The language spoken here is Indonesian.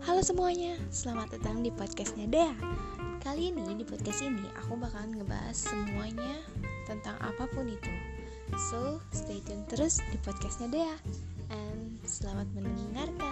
Halo semuanya, selamat datang di podcastnya Dea. Kali ini di podcast ini aku bakalan ngebahas semuanya tentang apa pun itu. So stay tune terus di podcastnya Dea. And selamat mendengarkan.